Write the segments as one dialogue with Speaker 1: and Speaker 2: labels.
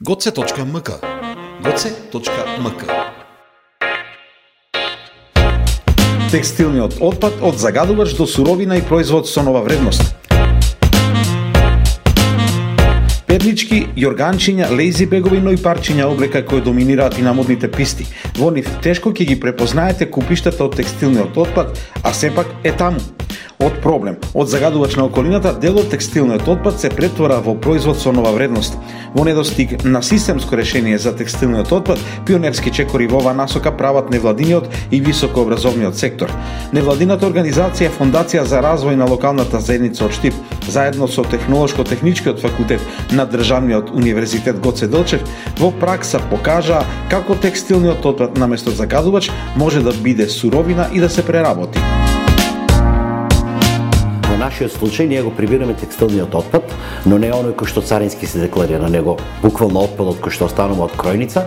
Speaker 1: goce.mk goce.mk Текстилниот отпад од загадувач до суровина и производ со нова вредност. Пернички, јорганчиња, лейзи бегови, но и парчиња облека кои доминираат и на модните писти. Во нив тешко ќе ги препознаете купиштата од текстилниот отпад, а сепак е таму од проблем. Од загадувач на околината, дел од текстилниот отпад се претвора во производ со нова вредност. Во недостиг на системско решение за текстилниот отпад, пионерски чекори во оваа насока прават невладиниот и високообразовниот сектор. Невладината организација Фондација за развој на локалната заедница од Штип, заедно со Технолошко-техничкиот факултет на Државниот универзитет Гоце Делчев, во пракса покажаа како текстилниот отпад наместо загадувач може да биде суровина и да се преработи
Speaker 2: нашиот случај ние го прибираме текстилниот отпад, но не оној кој што царински се декларира, него буквално отпадот кој што останува од кројница,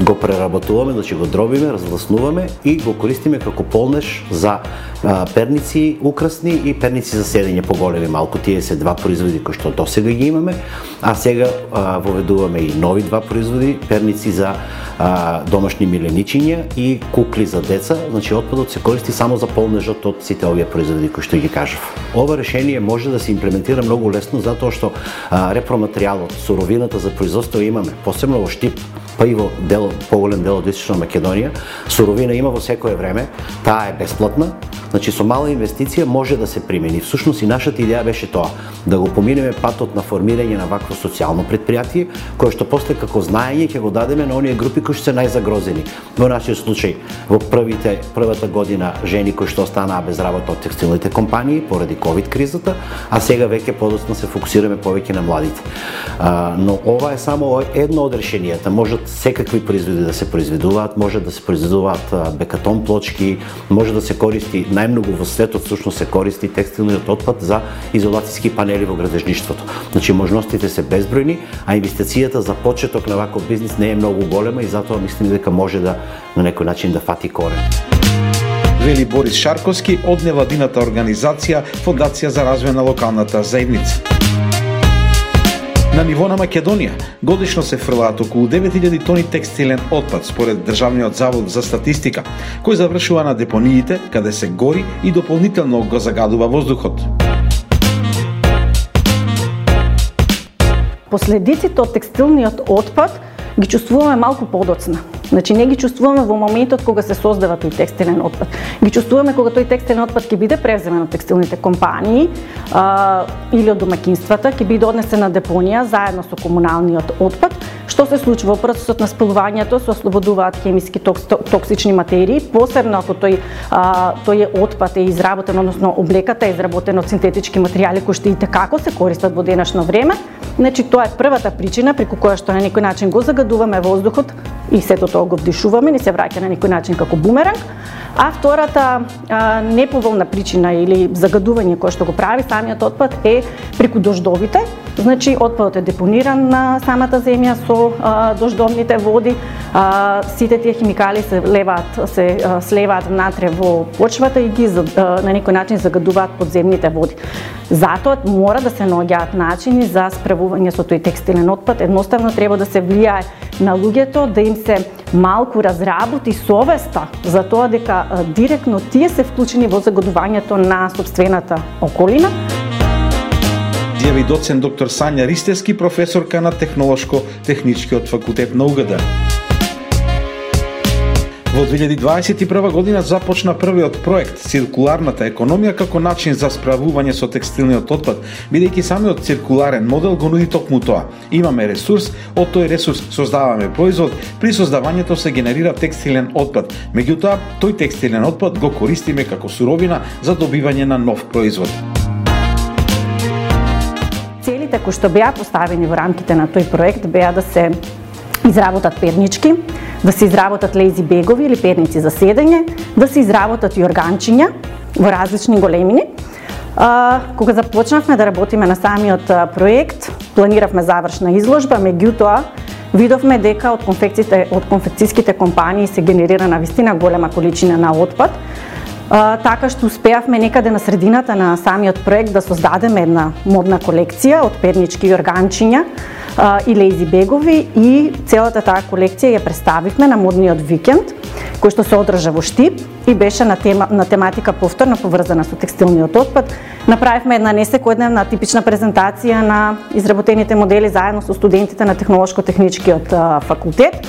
Speaker 2: го преработуваме, значи го дробиме, развласнуваме и го користиме како полнеш за а, перници украсни и перници за седење поголеми малку. Тие се два производи кои што досега ги имаме, а сега а, воведуваме и нови два производи, перници за а, домашни миленичиња и кукли за деца. Значи отпадот се користи само за полнежот од сите овие производи кои што ги кажав. Ова решение може да се имплементира многу лесно затоа што а, суровината за производство имаме, посебно во Штип, па и во дел, поголем дел од Источна Македонија, суровина има во секое време, таа е бесплатна, Значи со мала инвестиција може да се примени. Всушност и нашата идеја беше тоа, да го поминеме патот на формирање на вакво социјално предпријатие, кое што после како знаење ќе го дадеме на оние групи кои што се најзагрозени. Во нашиот случај, во првите првата година жени кои што останаа без работа од текстилните компании поради ковид кризата, а сега веќе подоцна се фокусираме повеќе на младите. А, но ова е само едно од решенијата. Можат секакви производи да се произведуваат, може да се произведуваат бекатон плочки, може да се користи најмногу во светот всушност се користи текстилниот отпад за изолациски панели во градежништвото. Значи можностите се безбројни, а инвестицијата за почеток на ваков бизнис не е многу голема и затоа мислим дека може да на некој начин да фати корен
Speaker 1: вели Борис Шарковски од невладината организација Фондација за развој на локалната заедница. На ниво на Македонија, годишно се фрлаат околу 9000 тони текстилен отпад според Државниот завод за статистика, кој завршува на депониите каде се гори и дополнително го загадува воздухот.
Speaker 3: Последиците од текстилниот отпад ги чувствуваме малку подоцна. Значи не ги чувствуваме во моментот кога се создава тој текстилен отпад. Ги чувствуваме кога тој текстилен отпад ќе биде превземен од текстилните компании а, или од домакинствата, ќе биде однесен на депонија заедно со комуналниот отпад. Што се случува во процесот на спалувањето се ослободуваат хемиски токсични материи, посебно ако тој а, тој е отпад е изработен, односно облеката е изработена од синтетички материјали кои што и како се користат во денешно време. Значи тоа е првата причина преку која што на некој начин го загадуваме воздухот и сето тоа го вдишуваме, не се враќа на некој начин како бумеранг. А втората а, неповолна причина или загадување кое што го прави самиот отпад е преку дождовите. Значи отпадот е депониран на самата земја со а, дождовните води. А, сите тие химикали се леваат, се а, слеваат внатре во почвата и ги а, на некој начин загадуваат подземните води. Затоа мора да се наоѓаат начини за справување со тој текстилен отпад. Едноставно треба да се влијае на луѓето да им се малку разработи совеста за тоа дека директно тие се вклучени во загадувањето на собствената околина.
Speaker 1: Изјави доцент доктор Сања Ристевски, професорка на Технолошко-техничкиот факултет на УГД. Во 2021 година започна првиот проект Циркуларната економија како начин за справување со текстилниот отпад, бидејќи самиот циркуларен модел го нуди токму тоа. Имаме ресурс, од тој ресурс создаваме производ, при создавањето се генерира текстилен отпад. Меѓутоа, тој текстилен отпад го користиме како суровина за добивање на нов производ.
Speaker 3: Целите кои што беа поставени во рамките на тој проект беа да се изработат пернички, да се изработат лези бегови или перници за седење, да се изработат и органчиња во различни големини. А, кога започнавме да работиме на самиот проект, планиравме завршна изложба, меѓутоа видовме дека од конфекциите од конфекцијските компании се генерира на вистина голема количина на отпад така што успеавме некаде на средината на самиот проект да создадеме една модна колекција од пернички органчиња и лейзи бегови и целата таа колекција ја представивме на модниот викенд кој што се одржа во Штип и беше на тема на тематика повторно поврзана со текстилниот отпад. Направивме една несекојдневна типична презентација на изработените модели заедно со студентите на технолошко-техничкиот факултет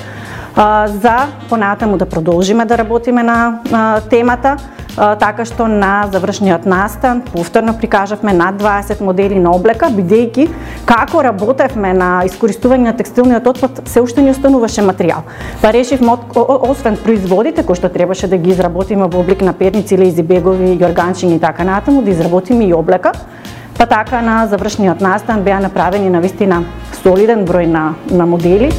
Speaker 3: за понатаму да продолжиме да работиме на, на темата така што на завршниот настан повторно прикажавме над 20 модели на облека, бидејќи како работевме на искористување на текстилниот отпад, се уште не остануваше материјал. Па решивме, освен производите кои што требаше да ги изработиме во облик на перници, лези бегови, јорганчиња и така натаму, да изработиме и облека, Па така на завршниот настан беа направени на вистина солиден број на, на модели.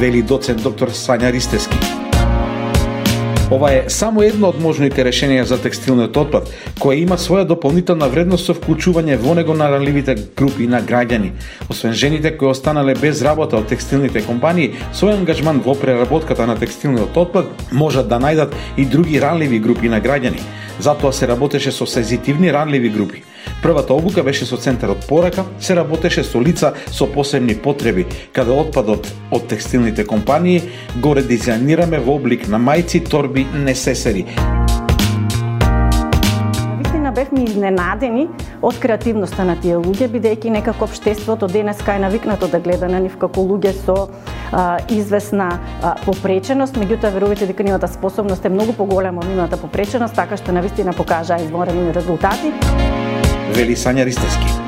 Speaker 1: Вели доцент доктор Сања Ристески. Ова е само едно од можните решенија за текстилниот отпад, кое има своја дополнителна вредност со вклучување во него на ранливите групи на граѓани. Освен жените кои останале без работа од текстилните компании, свој ангажман во преработката на текстилниот отпад можат да најдат и други ранливи групи на граѓани. Затоа се работеше со сензитивни ранливи групи. Првата обука беше со центар од порака, се работеше со лица со посебни потреби, каде отпадот од текстилните компании го редизајнираме во облик на мајци, торби, несесери
Speaker 3: бевме изненадени од креативноста на тие луѓе, бидејќи некако општеството денеска е навикнато да гледа на нив како луѓе со а, известна а, попреченост, меѓутоа верувате дека нивната способност е многу поголема од нивната попреченост, така што навистина покажа извонредни резултати
Speaker 1: вели Сања Ристевски.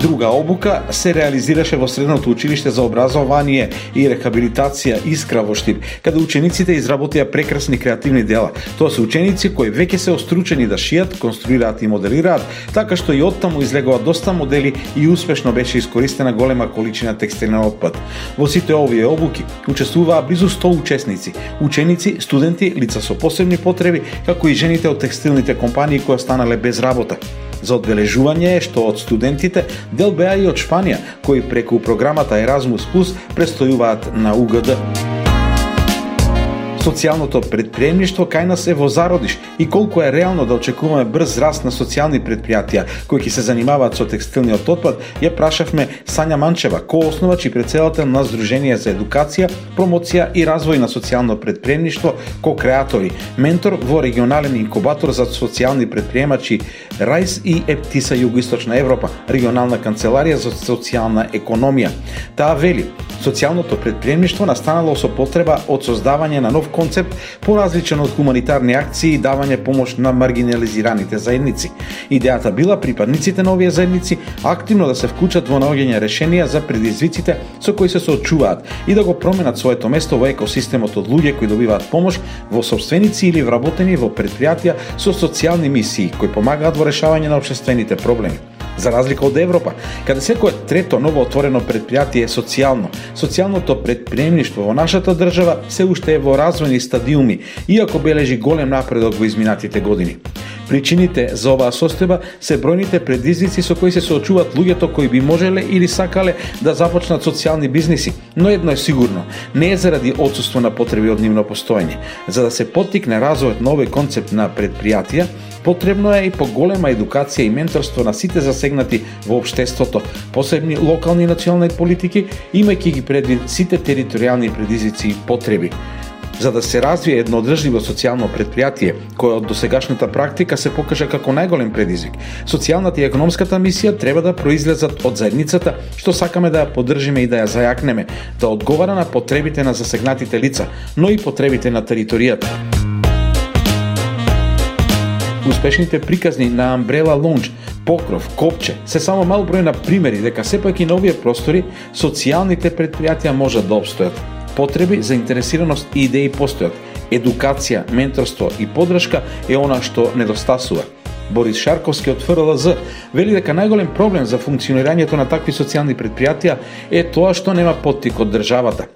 Speaker 1: Друга обука се реализираше во Средното училиште за образование и рехабилитација Искра во Штип, каде учениците изработија прекрасни креативни дела. Тоа се ученици кои веќе се остручени да шијат, конструираат и моделираат, така што и оттаму излегува доста модели и успешно беше искористена голема количина текстилен отпад. Во сите овие обуки учествуваа близу 100 учесници, ученици, студенти, лица со посебни потреби, како и жените од текстилните компании кои останале без работа. За одбележување е што од студентите дел беа и од Шпанија, кои преку програмата Erasmus Plus престојуваат на УГД. Социјалното предприемништво кај нас е во зародиш и колку е реално да очекуваме брз раст на социјални предпријатија кои ќе се занимаваат со текстилниот отпад, ја прашавме Сања Манчева, коосновач и председател на Сдружение за едукација, промоција и развој на социјално предприемништво, ко-креатори, ментор во регионален инкубатор за социјални предприемачи РАЙС и Ептиса Југоисточна Европа, регионална канцеларија за социјална економија. Таа вели, социјалното предприемништво настанало со потреба од создавање на нов концепт поразличен од хуманитарни акции и давање помош на маргинализираните заедници. Идејата била припадниците на овие заедници активно да се вклучат во наоѓање решенија за предизвиците со кои се соочуваат и да го променат своето место во екосистемот од луѓе кои добиваат помош во собственици или вработени во предпријатија со социјални мисии кои помагаат во решавање на обштествените проблеми. За разлика од Европа, каде секое трето ново отворено предпријатие е социјално, социјалното предприемништво во нашата држава се уште е во развојни стадиуми, иако бележи голем напредок во изминатите години. Причините за оваа состојба се бројните предизвици со кои се соочуваат луѓето кои би можеле или сакале да започнат социјални бизниси, но едно е сигурно, не е заради отсуство на потреби од нивно постоење. За да се поттикне развојот на овој концепт на предпријатија, Потребно е и поголема едукација и менторство на сите засегнати во општеството, посебни локални и национални политики, имајќи ги предвид сите територијални предизвици и потреби за да се развие едно одржливо социјално предпријатие, кое од досегашната практика се покажа како најголем предизвик. Социјалната и економската мисија треба да произлезат од заедницата, што сакаме да ја поддржиме и да ја зајакнеме, да одговара на потребите на засегнатите лица, но и потребите на територијата. Успешните приказни на Umbrella Lounge, Покров, Копче се само мал број на примери дека сепак и на овие простори социјалните предпријатија можат да обстојат. Потреби, заинтересираност и идеи постојат. Едукација, менторство и подршка е она што недостасува. Борис Шарковски од ФРЛЗ вели дека најголем проблем за функционирањето на такви социјални предпријатија е тоа што нема поттик од државата.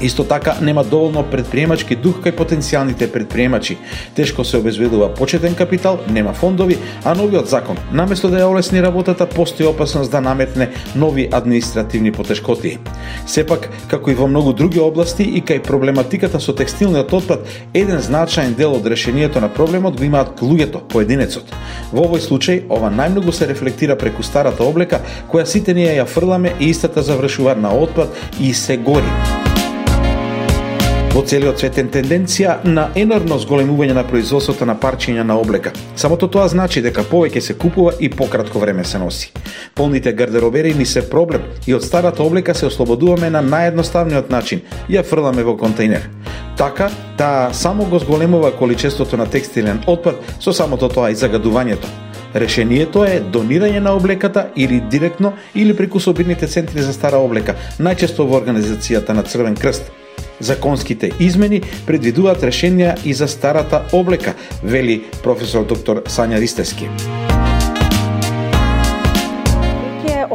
Speaker 1: Исто така нема доволно предприемачки дух кај потенцијалните предприемачи. Тешко се обезбедува почетен капитал, нема фондови, а новиот закон, наместо да ја олесни работата, постои опасност да наметне нови административни потешкоти. Сепак, како и во многу други области и кај проблематиката со текстилниот отпад, еден значаен дел од решението на проблемот го имаат луѓето, поединецот. Во овој случај, ова најмногу се рефлектира преку старата облека, која сите ние ја фрламе и истата завршува на отпад и се гори. Во целиот свет е тенденција на енормно зголемување на производството на парчиња на облека. Самото тоа значи дека повеќе се купува и пократко време се носи. Полните гардеробери ни се проблем и од старата облека се ослободуваме на наједноставниот начин, ја фрламе во контейнер. Така, таа само го зголемува количеството на текстилен отпад со самото тоа и загадувањето. Решението е донирање на облеката или директно или преку собирните центри за стара облека, најчесто во организацијата на Црвен крст. Законските измени предвидуваат решенија и за старата облека, вели професор доктор Сања Ристески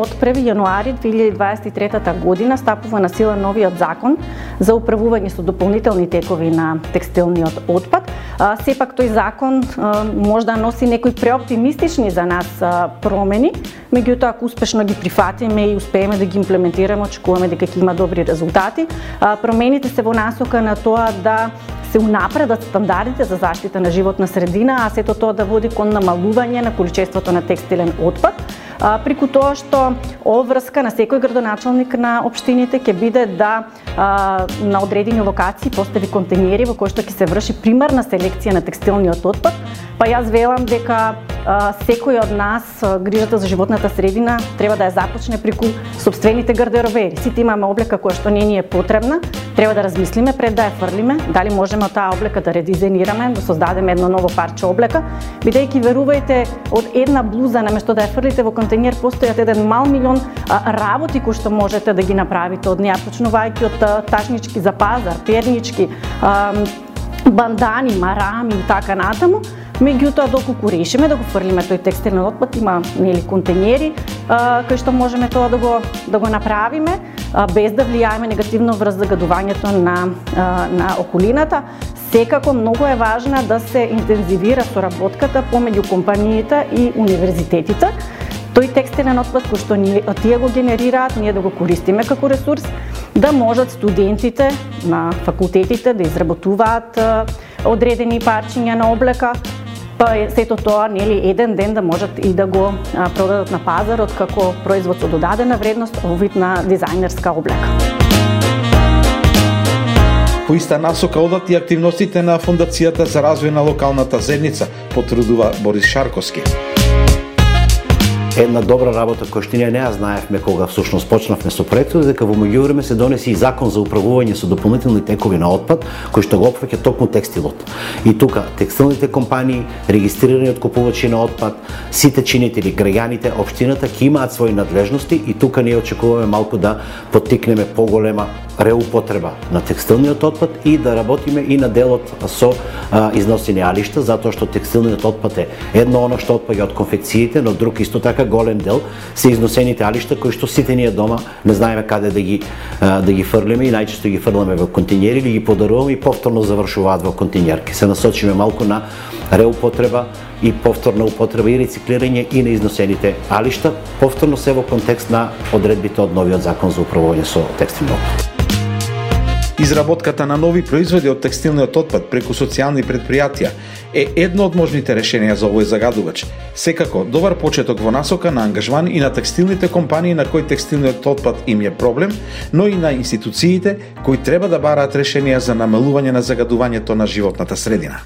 Speaker 3: од 1 јануари 2023 година стапува на сила новиот закон за управување со дополнителни текови на текстилниот отпад. Сепак тој закон може да носи некои преоптимистични за нас промени, меѓутоа ако успешно ги прифатиме и успееме да ги имплементираме, очекуваме дека ќе има добри резултати. Промените се во насока на тоа да се унапредат стандардите за заштита на животна средина, а сето тоа да води кон намалување на количеството на текстилен отпад преку тоа што обврска на секој градоначалник на општините ќе биде да на одредени локации постави контейнери во кои што ќе се врши примарна селекција на текстилниот отпад, па јас велам дека секој од нас грижата за животната средина треба да ја започне преку собствените гардеробери. Сите имаме облека која што не ни е потребна, треба да размислиме пред да ја фрлиме, дали можеме таа облека да редизајнираме, да создадеме едно ново парче облека, бидејќи верувајте од една блуза наместо да ја фрлите во контейнер постојат еден мал милион работи кои што можете да ги направите. Од неа, почнувајќи од ташнички за пазар, пернички, бандани, марами и така натаму, Меѓутоа, доколку решиме да го фрлиме тој текстилен отпад, има нели контейнери а, што можеме тоа да го да го направиме а, без да влијаеме негативно врз загадувањето на а, на околината. Секако многу е важна да се интензивира соработката помеѓу компаниите и универзитетите тој текстилен отпад кој што ние, тие го генерираат, ние да го користиме како ресурс, да можат студентите на факултетите да изработуваат одредени парчиња на облека, па сето тоа нели еден ден да можат и да го продадат на пазарот како производ со додадена вредност, во вид на дизајнерска облека.
Speaker 1: По иста насока одат и активностите на Фондацијата за развој на локалната заедница, потрудува Борис Шарковски
Speaker 2: една добра работа која што ние не ја знаевме кога всушност почнавме со проектот дека во меѓувреме се донеси и закон за управување со дополнителни текови на отпад кој што го опфаќа токму текстилот. И тука текстилните компании, регистрираниот купувачи на отпад, сите чинители, граѓаните, општината ќе имаат своји надлежности и тука ние очекуваме малку да поттикнеме поголема реупотреба на текстилниот отпад и да работиме и на делот со а, износени алишта, затоа што текстилниот отпад е едно оно што отпаѓа од конфекциите, но друг исто така голем дел се износените алишта кои што сите ние дома не знаеме каде да ги а, да ги фрлиме и најчесто ги фрламе во континери или ги подаруваме и повторно завршуваат во континерки. Се насочиме малку на реупотреба и повторна употреба и рециклирање и на износените алишта, повторно се во контекст на одредбите од новиот закон за управување со текстилниот отпад.
Speaker 1: Изработката на нови производи од текстилниот отпад преку социјални предпријатија е едно од можните решенија за овој загадувач. Секако, добар почеток во насока на ангажман и на текстилните компании на кои текстилниот отпад им е проблем, но и на институциите кои треба да бараат решенија за намалување на загадувањето на животната средина.